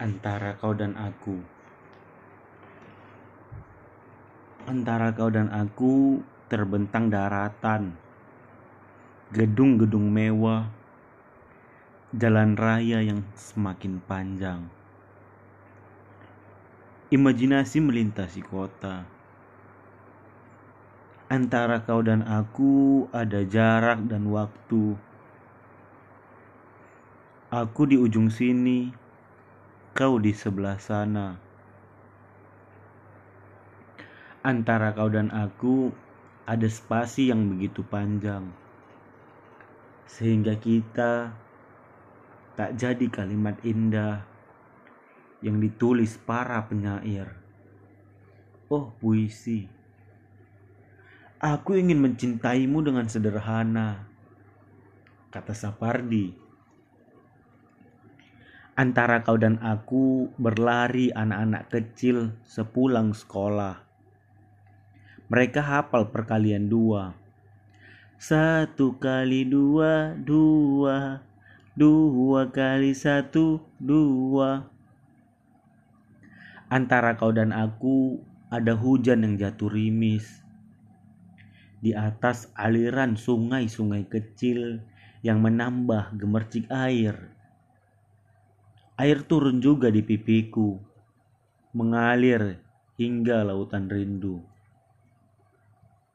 antara kau dan aku. Antara kau dan aku terbentang daratan, gedung-gedung mewah, jalan raya yang semakin panjang. Imajinasi melintasi kota. Antara kau dan aku ada jarak dan waktu. Aku di ujung sini, kau di sebelah sana. Antara kau dan aku ada spasi yang begitu panjang, sehingga kita tak jadi kalimat indah yang ditulis para penyair. Oh, puisi. Aku ingin mencintaimu dengan sederhana, kata Sapardi. Antara kau dan aku berlari anak-anak kecil sepulang sekolah. Mereka hafal perkalian dua. Satu kali dua, dua. Dua kali satu, dua. Antara kau dan aku ada hujan yang jatuh rimis. Di atas aliran sungai-sungai kecil yang menambah gemercik air Air turun juga di pipiku, mengalir hingga lautan rindu.